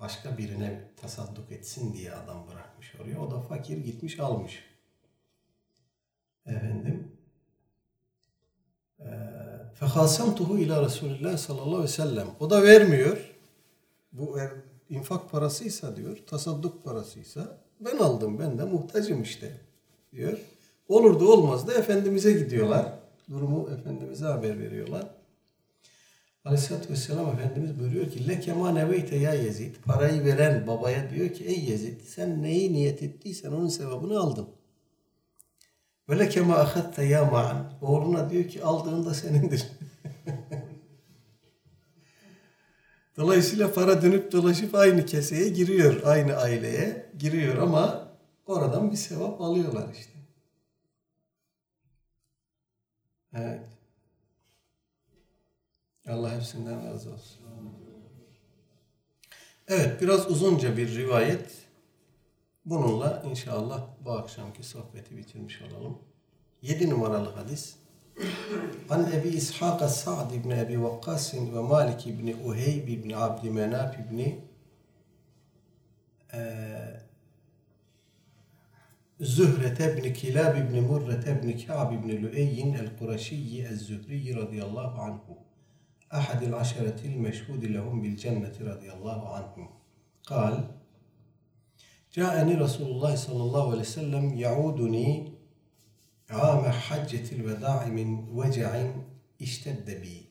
Başka birine tasadduk etsin diye adam bırakmış oraya. O da fakir gitmiş almış. Efendim. Fehasamtuhu ila Resulullah sallallahu aleyhi ve sellem. O da vermiyor. Bu infak parasıysa diyor, tasadduk parasıysa ben aldım ben de muhtacım işte diyor. Olur da olmaz da Efendimiz'e gidiyorlar. Durumu Efendimiz'e haber veriyorlar. Aleyhisselatü Vesselam Efendimiz buyuruyor ki Leke ma neveyte ya Yezid. Parayı veren babaya diyor ki ey Yezid sen neyi niyet ettiysen onun sevabını aldın. Ve leke ma ahadte ya ma'an. Oğluna diyor ki aldığında senindir. Dolayısıyla para dönüp dolaşıp aynı keseye giriyor. Aynı aileye giriyor ama oradan bir sevap alıyorlar işte. Evet. Allah hepsinden razı olsun. Evet, biraz uzunca bir rivayet. Bununla inşallah bu akşamki sohbeti bitirmiş olalım. Yedi numaralı hadis. An Ebi İshak Sa'd ibn Ebi Vakkas ve Malik ibn Uheyb ibn Abdümenaf ibn زهرة بن كلاب بن مرة بن كعب بن لؤي القرشي الزهري رضي الله عنه. أحد العشرة المشهود لهم بالجنة رضي الله عنه. قال جاءني رسول الله صلى الله عليه وسلم يعودني عام حجة الوداع من وجع اشتد بي.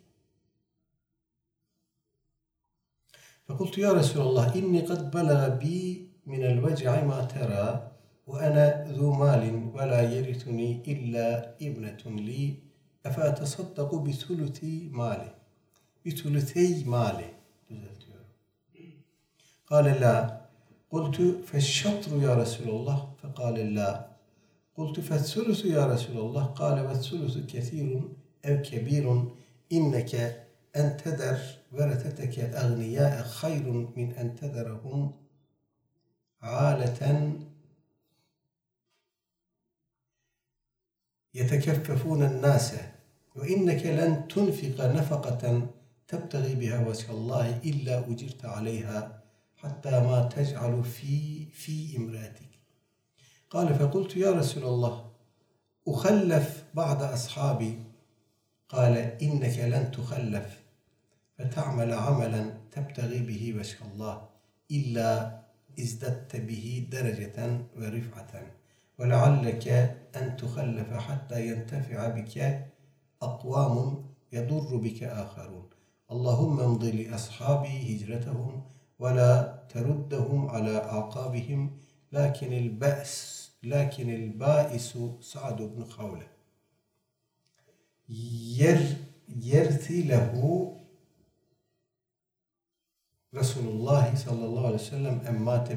فقلت يا رسول الله إني قد بلغ بي من الوجع ما ترى. وأنا ذو مال ولا يرثني إلا ابنة لي أفأتصدق بثلث مالي بثلثي مالي قال لا قلت فالشطر يا رسول الله فقال لا قلت فالثلث يا رسول الله قال والثلث كثير أو كبير إنك أن تذر ورثتك أغنياء خير من أن تذرهم عالة يتكففون الناس وإنك لن تنفق نفقة تبتغي بها وجه الله إلا أجرت عليها حتى ما تجعل في في إمرأتك. قال فقلت يا رسول الله أخلف بعض أصحابي؟ قال إنك لن تخلف فتعمل عملا تبتغي به وجه الله إلا ازددت به درجة ورفعة. ولعلك أن تخلف حتى ينتفع بك أقوام يضر بك آخرون اللهم امض لأصحابي هجرتهم ولا تردهم على أعقابهم لكن البأس لكن البائس سعد بن خولة ير يرثي له رسول الله صلى الله عليه وسلم أم مات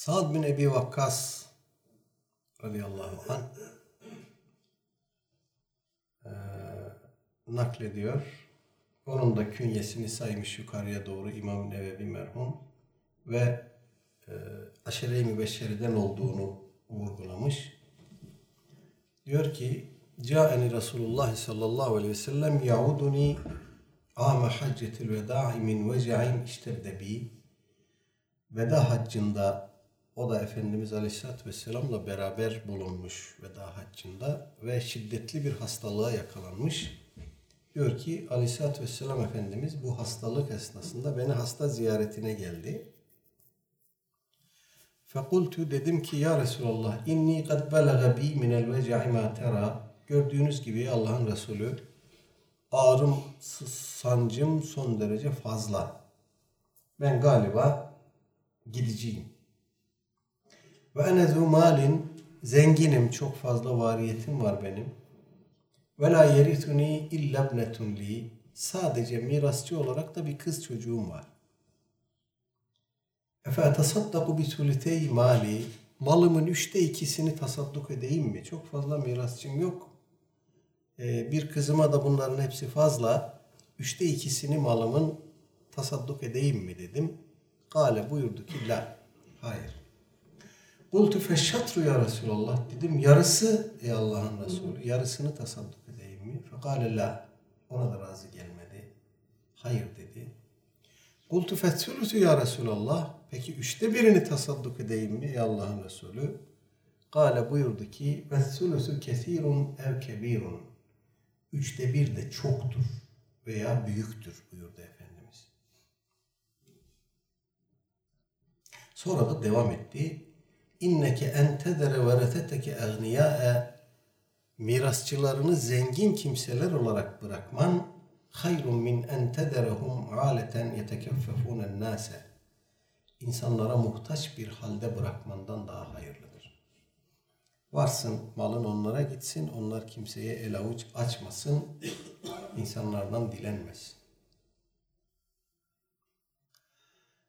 Sa'd bin Ebi Vakkas radıyallahu anh eee, naklediyor. Onun da künyesini saymış yukarıya doğru İmam Nevevi merhum ve e, aşere-i mübeşşeriden olduğunu vurgulamış. Diyor ki Câeni Resulullah sallallahu aleyhi ve sellem yauduni âme haccetil vedâ'i min veca'in iştedde bi Veda haccında o da Efendimiz Aleyhisselatü Vesselam'la beraber bulunmuş veda haccında ve şiddetli bir hastalığa yakalanmış. Diyor ki Aleyhisselatü Vesselam Efendimiz bu hastalık esnasında beni hasta ziyaretine geldi. Fekultu dedim ki ya Resulallah inni kad belaga bi minel veca'i ma tera gördüğünüz gibi Allah'ın Resulü ağrım, sancım son derece fazla. Ben galiba gideceğim. Ve ene zu malin zenginim çok fazla variyetim var benim. Ve la yerithuni illa ibnetun li sadece mirasçı olarak da bir kız çocuğum var. Efe tasaddaku bi sulitey mali malımın üçte ikisini tasadduk edeyim mi? Çok fazla mirasçım yok. Ee, bir kızıma da bunların hepsi fazla. Üçte ikisini malımın tasadduk edeyim mi dedim. Kale buyurdu ki la. Hayır. Kultu feşşatru ya Resulallah dedim. Yarısı ey Allah'ın Resulü. Yarısını tasadduk edeyim mi? Fekale la. Ona da razı gelmedi. Hayır dedi. Kultu fethülütü ya Resulallah. Peki üçte birini tasadduk edeyim mi ey Allah'ın Resulü? Kale buyurdu ki fethülütü kesirun ev kebirun. Üçte bir de çoktur veya büyüktür buyurdu Efendimiz. Sonra da devam etti. İnneke entedere vereteteke egniyâe mirasçılarını zengin kimseler olarak bırakman hayrun min entederehum aleten yetekeffefûnen nâse insanlara muhtaç bir halde bırakmandan daha hayırlıdır. Varsın malın onlara gitsin, onlar kimseye el avuç açmasın, insanlardan dilenmesin.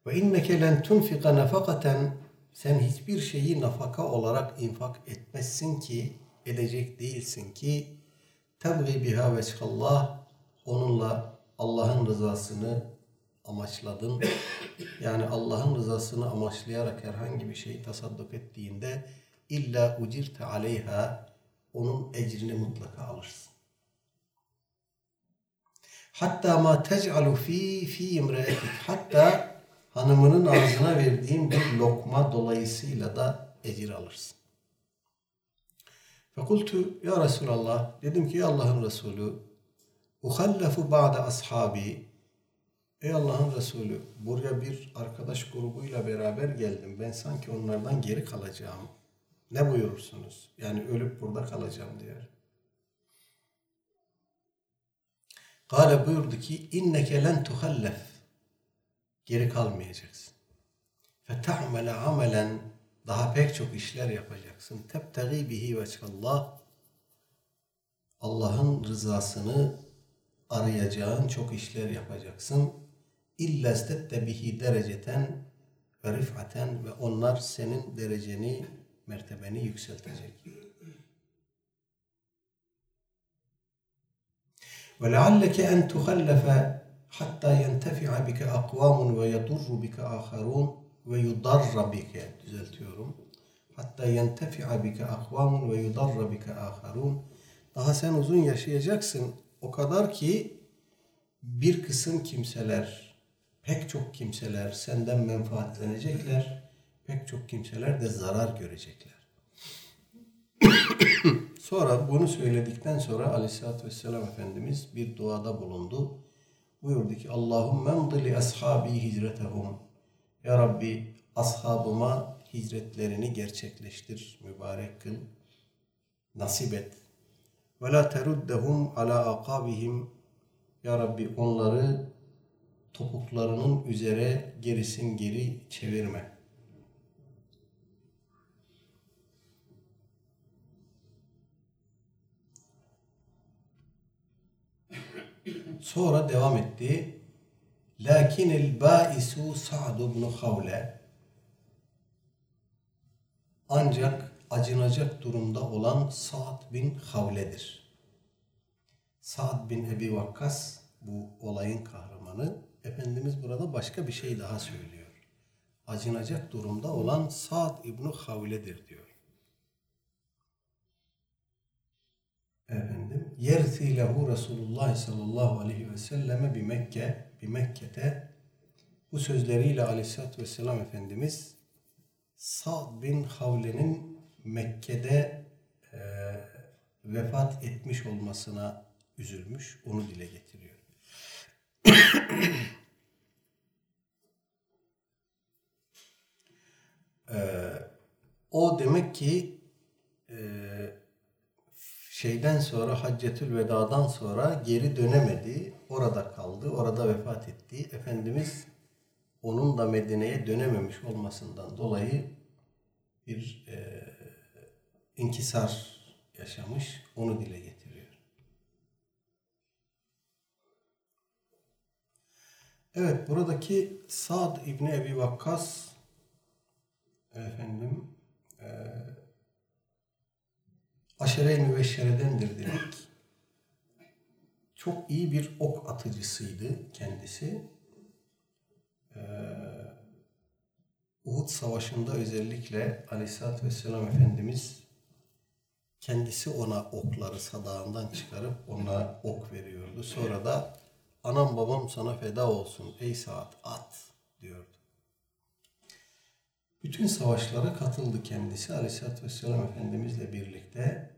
Ve inneke len tunfika nafakaten sen hiçbir şeyi nafaka olarak infak etmezsin ki, edecek değilsin ki tebgi biha veçhallah onunla Allah'ın rızasını amaçladın. Yani Allah'ın rızasını amaçlayarak herhangi bir şeyi tasadduk ettiğinde illa ucirte aleyha onun ecrini mutlaka alırsın. Hatta ma tec'alu fi fi imreetik. Hatta hanımının ağzına verdiğin bir lokma dolayısıyla da ecir alırsın. Fekultu ya Resulallah dedim ki Allah'ın Resulü uhallafu ba'de ashabi Ey Allah'ın Resulü buraya bir arkadaş grubuyla beraber geldim. Ben sanki onlardan geri kalacağım. Ne buyurursunuz? Yani ölüp burada kalacağım diyor. Kale buyurdu ki inneke len tuhallef. Geri kalmayacaksın. Feta'mele amelen daha pek çok işler yapacaksın. Tebtegi bihi veçhallah. Allah'ın rızasını arayacağın çok işler yapacaksın. İlla istette bihi dereceten ve rif'aten ve onlar senin dereceni, mertebeni yükseltecek. Lealleke en tuhallefe hatta yentefi'a bike akvamun ve yadurru bike aharun ve yudarra bike düzeltiyorum. Hatta yentefi'a bike akvamun ve yudarra bike aharun. Daha sen uzun yaşayacaksın. O kadar ki bir kısım kimseler, pek çok kimseler senden menfaatlenecekler. Pek çok kimseler de zarar görecekler. sonra bunu söyledikten sonra Aleyhisselatü Vesselam Efendimiz bir duada bulundu. Buyurdu ki Allahümme emdili ashabi hicretehum. Ya Rabbi ashabıma hicretlerini gerçekleştir, mübarek kıl, nasip et. Ve la teruddehum ala akabihim. Ya Rabbi onları topuklarının üzere gerisin geri çevirme. Sonra devam etti. Lakin el baisu Sa'd ibn Havle ancak acınacak durumda olan Sa'd bin Havle'dir. Sa'd bin Ebi Vakkas bu olayın kahramanı. Efendimiz burada başka bir şey daha söylüyor. Acınacak durumda olan Sa'd İbni Havle'dir diyor. Efendim, yersi lehu Resulullah sallallahu aleyhi ve selleme bir Mekke, bir Mekke'te bu sözleriyle aleyhissalatü vesselam Efendimiz Sa'd bin Havle'nin Mekke'de e, vefat etmiş olmasına üzülmüş, onu dile getiriyor. Ee, o demek ki e, şeyden sonra Haccetül Veda'dan sonra geri dönemedi. Orada kaldı. Orada vefat etti. Efendimiz onun da Medine'ye dönememiş olmasından dolayı bir e, inkisar yaşamış. Onu dile getiriyor. Evet buradaki Sa'd İbni Ebi Vakkas efendim e, aşere-i müveşşeredendir dedik. Çok iyi bir ok atıcısıydı kendisi. Ee, Uhud Savaşı'nda özellikle Aleyhisselatü Vesselam Efendimiz kendisi ona okları sadağından çıkarıp ona ok veriyordu. Sonra da anam babam sana feda olsun ey Saat at diyordu. Bütün savaşlara katıldı kendisi. Aleyhisselatü Vesselam Efendimizle birlikte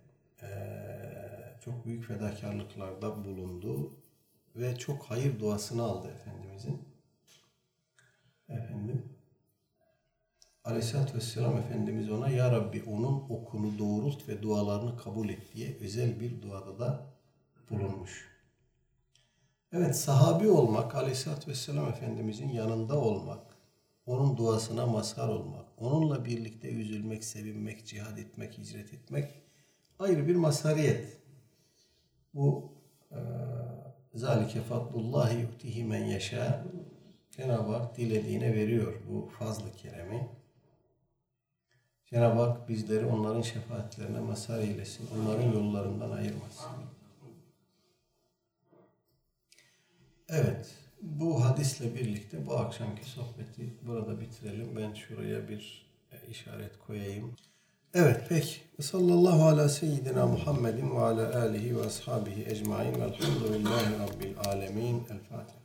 çok büyük fedakarlıklarda bulundu. Ve çok hayır duasını aldı Efendimizin. Efendim Aleyhisselatü Vesselam Efendimiz ona Ya Rabbi onun okunu doğrult ve dualarını kabul et diye özel bir duada da bulunmuş. Evet sahabi olmak, Aleyhisselatü Vesselam Efendimizin yanında olmak, onun duasına mazhar olmak, onunla birlikte üzülmek, sevinmek, cihad etmek, hicret etmek ayrı bir mazhariyet. Bu eee, zalike fadlullahi yu'tihi men yeşâ Cenab-ı Hak dilediğine veriyor bu fazlı keremi. Cenab-ı Hak bizleri onların şefaatlerine mazhar eylesin. Onların yollarından ayırmasın. Evet. Bu hadisle birlikte bu akşamki sohbeti burada bitirelim. Ben şuraya bir e, işaret koyayım. Evet peki. Sallallahu ala seyyidina Muhammedin ve ala alihi ve ashabihi ecmain velhamdülillahi rabbil alemin. El Fatiha.